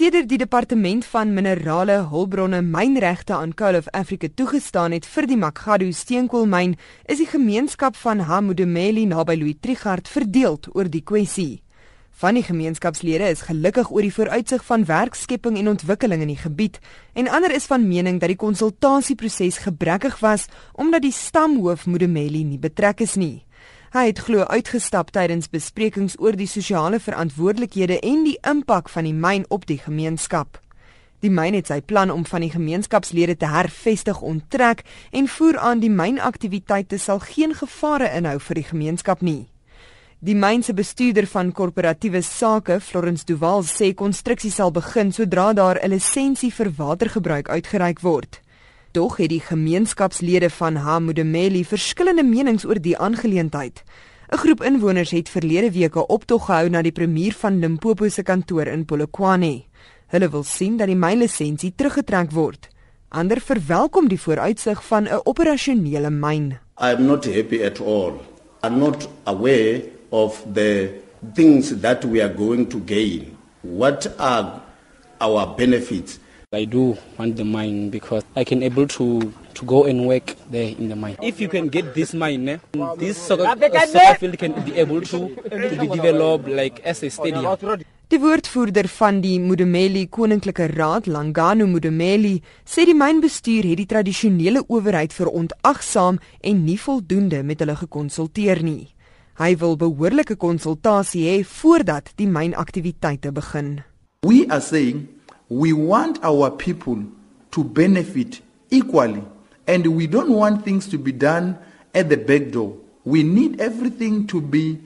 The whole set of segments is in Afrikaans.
Sedert die departement van minerale hulpbronne mynregte aan Coal of Africa toegestaan het vir die Makgadu steenkoolmyn, is die gemeenskap van Hamudumeli naby Louis Trichardt verdeeld oor die kwessie. Van die gemeenskapslede is gelukkig oor die vooruitsig van werkskepping en ontwikkeling in die gebied, en ander is van mening dat die konsultasieproses gebrekkig was omdat die stamhoof Mudumeli nie betrek is nie. Hy het glo uitgestap tydens besprekings oor die sosiale verantwoordelikhede en die impak van die myn op die gemeenskap. Die myn het sy plan om van die gemeenskapslede te hervestig onttrek en voer aan die mynaktiwiteite sal geen gevare inhou vir die gemeenskap nie. Die myn se bestuurder van korporatiewe sake, Florence Duval, sê konstruksie sal begin sodra daar 'n lisensie vir watergebruik uitgereik word. Tog het die gemeenskapslede van Hamudemeli verskillende menings oor die aangeleentheid. 'n Groep inwoners het verlede week 'n optog gehou na die premier van Limpopo se kantoor in Polokwane. Hulle wil sien dat die mynlisensie teruggetrek word. Ander verwelkom die vooruitsig van 'n operasionele myn. I am not happy at all. I'm not aware of the things that we are going to gain. What are our benefits? I do want the mine because I can able to to go and work there in the mine. If you can get this mine, eh, this soccer, uh, soccer field can be able to to be developed like as a stadium. Die woordvoerder van die Mudumeli Koninklike Raad, Langano Mudumeli, sê die mynbestuur het die tradisionele owerheid verontagsaam en nie voldoende met hulle gekonsulteer nie. Hy wil behoorlike konsultasie hê voordat die mynaktiwiteite begin. We are saying we want our people to benefit equally and we don't want things to be done at the back door. We need everything to be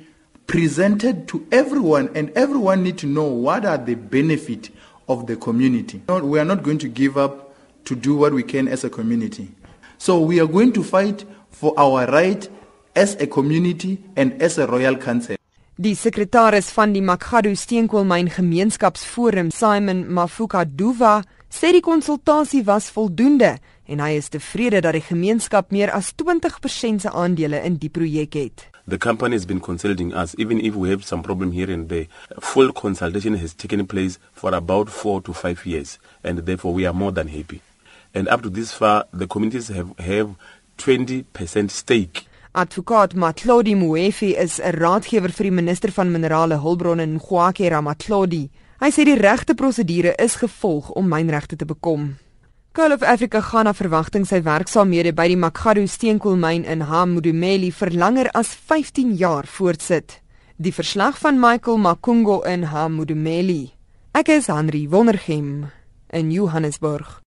presented to everyone and everyone need to know what are the benefit of the community. We are not going to give up to do what we can as a community. So we are going to fight for our right as a community and as a royal council. Die sekretaris van die Makgadu Steenkoolmyn Gemeenskapsforum, Simon Mafuka Duva, sê die konsultasie was voldoende en hy is tevrede dat die gemeenskap meer as 20% se aandele in die projek het. The company has been consulting us even if we have some problem here and there. Full consultation has taken place for about 4 to 5 years and therefore we are more than happy. And up to this far the communities have have 20% stake Advokaat Matlodi Moefi is 'n raadgewer vir die minister van minerale hulpbronne in Gwakera Matlodi. Hy sê die regte prosedure is gevolg om mynregte te bekom. Coal of Africa gaan na verwagting sy werksaamhede by die Makgadu steenkoolmyn in Hamudumeli vir langer as 15 jaar voortsit. Die verslag van Michael Makungo in Hamudumeli. Ek is Henry Wondergem in Johannesburg.